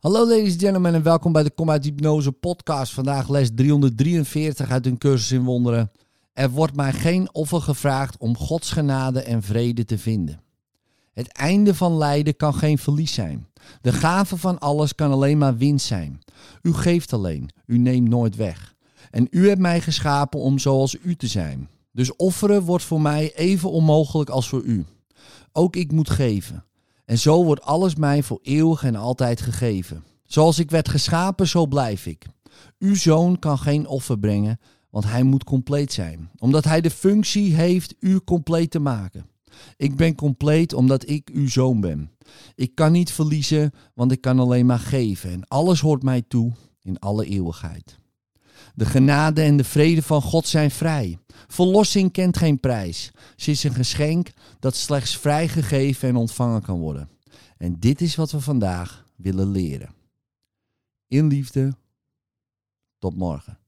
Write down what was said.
Hallo ladies and gentlemen en welkom bij de Kom uit Hypnose podcast. Vandaag les 343 uit een cursus in wonderen. Er wordt mij geen offer gevraagd om Gods genade en vrede te vinden. Het einde van lijden kan geen verlies zijn. De gave van alles kan alleen maar winst zijn. U geeft alleen, u neemt nooit weg. En u hebt mij geschapen om zoals u te zijn. Dus offeren wordt voor mij even onmogelijk als voor u. Ook ik moet geven. En zo wordt alles mij voor eeuwig en altijd gegeven. Zoals ik werd geschapen, zo blijf ik. Uw zoon kan geen offer brengen, want hij moet compleet zijn. Omdat hij de functie heeft u compleet te maken. Ik ben compleet omdat ik uw zoon ben. Ik kan niet verliezen, want ik kan alleen maar geven. En alles hoort mij toe in alle eeuwigheid. De genade en de vrede van God zijn vrij. Verlossing kent geen prijs. Ze is een geschenk dat slechts vrijgegeven en ontvangen kan worden. En dit is wat we vandaag willen leren. In liefde, tot morgen.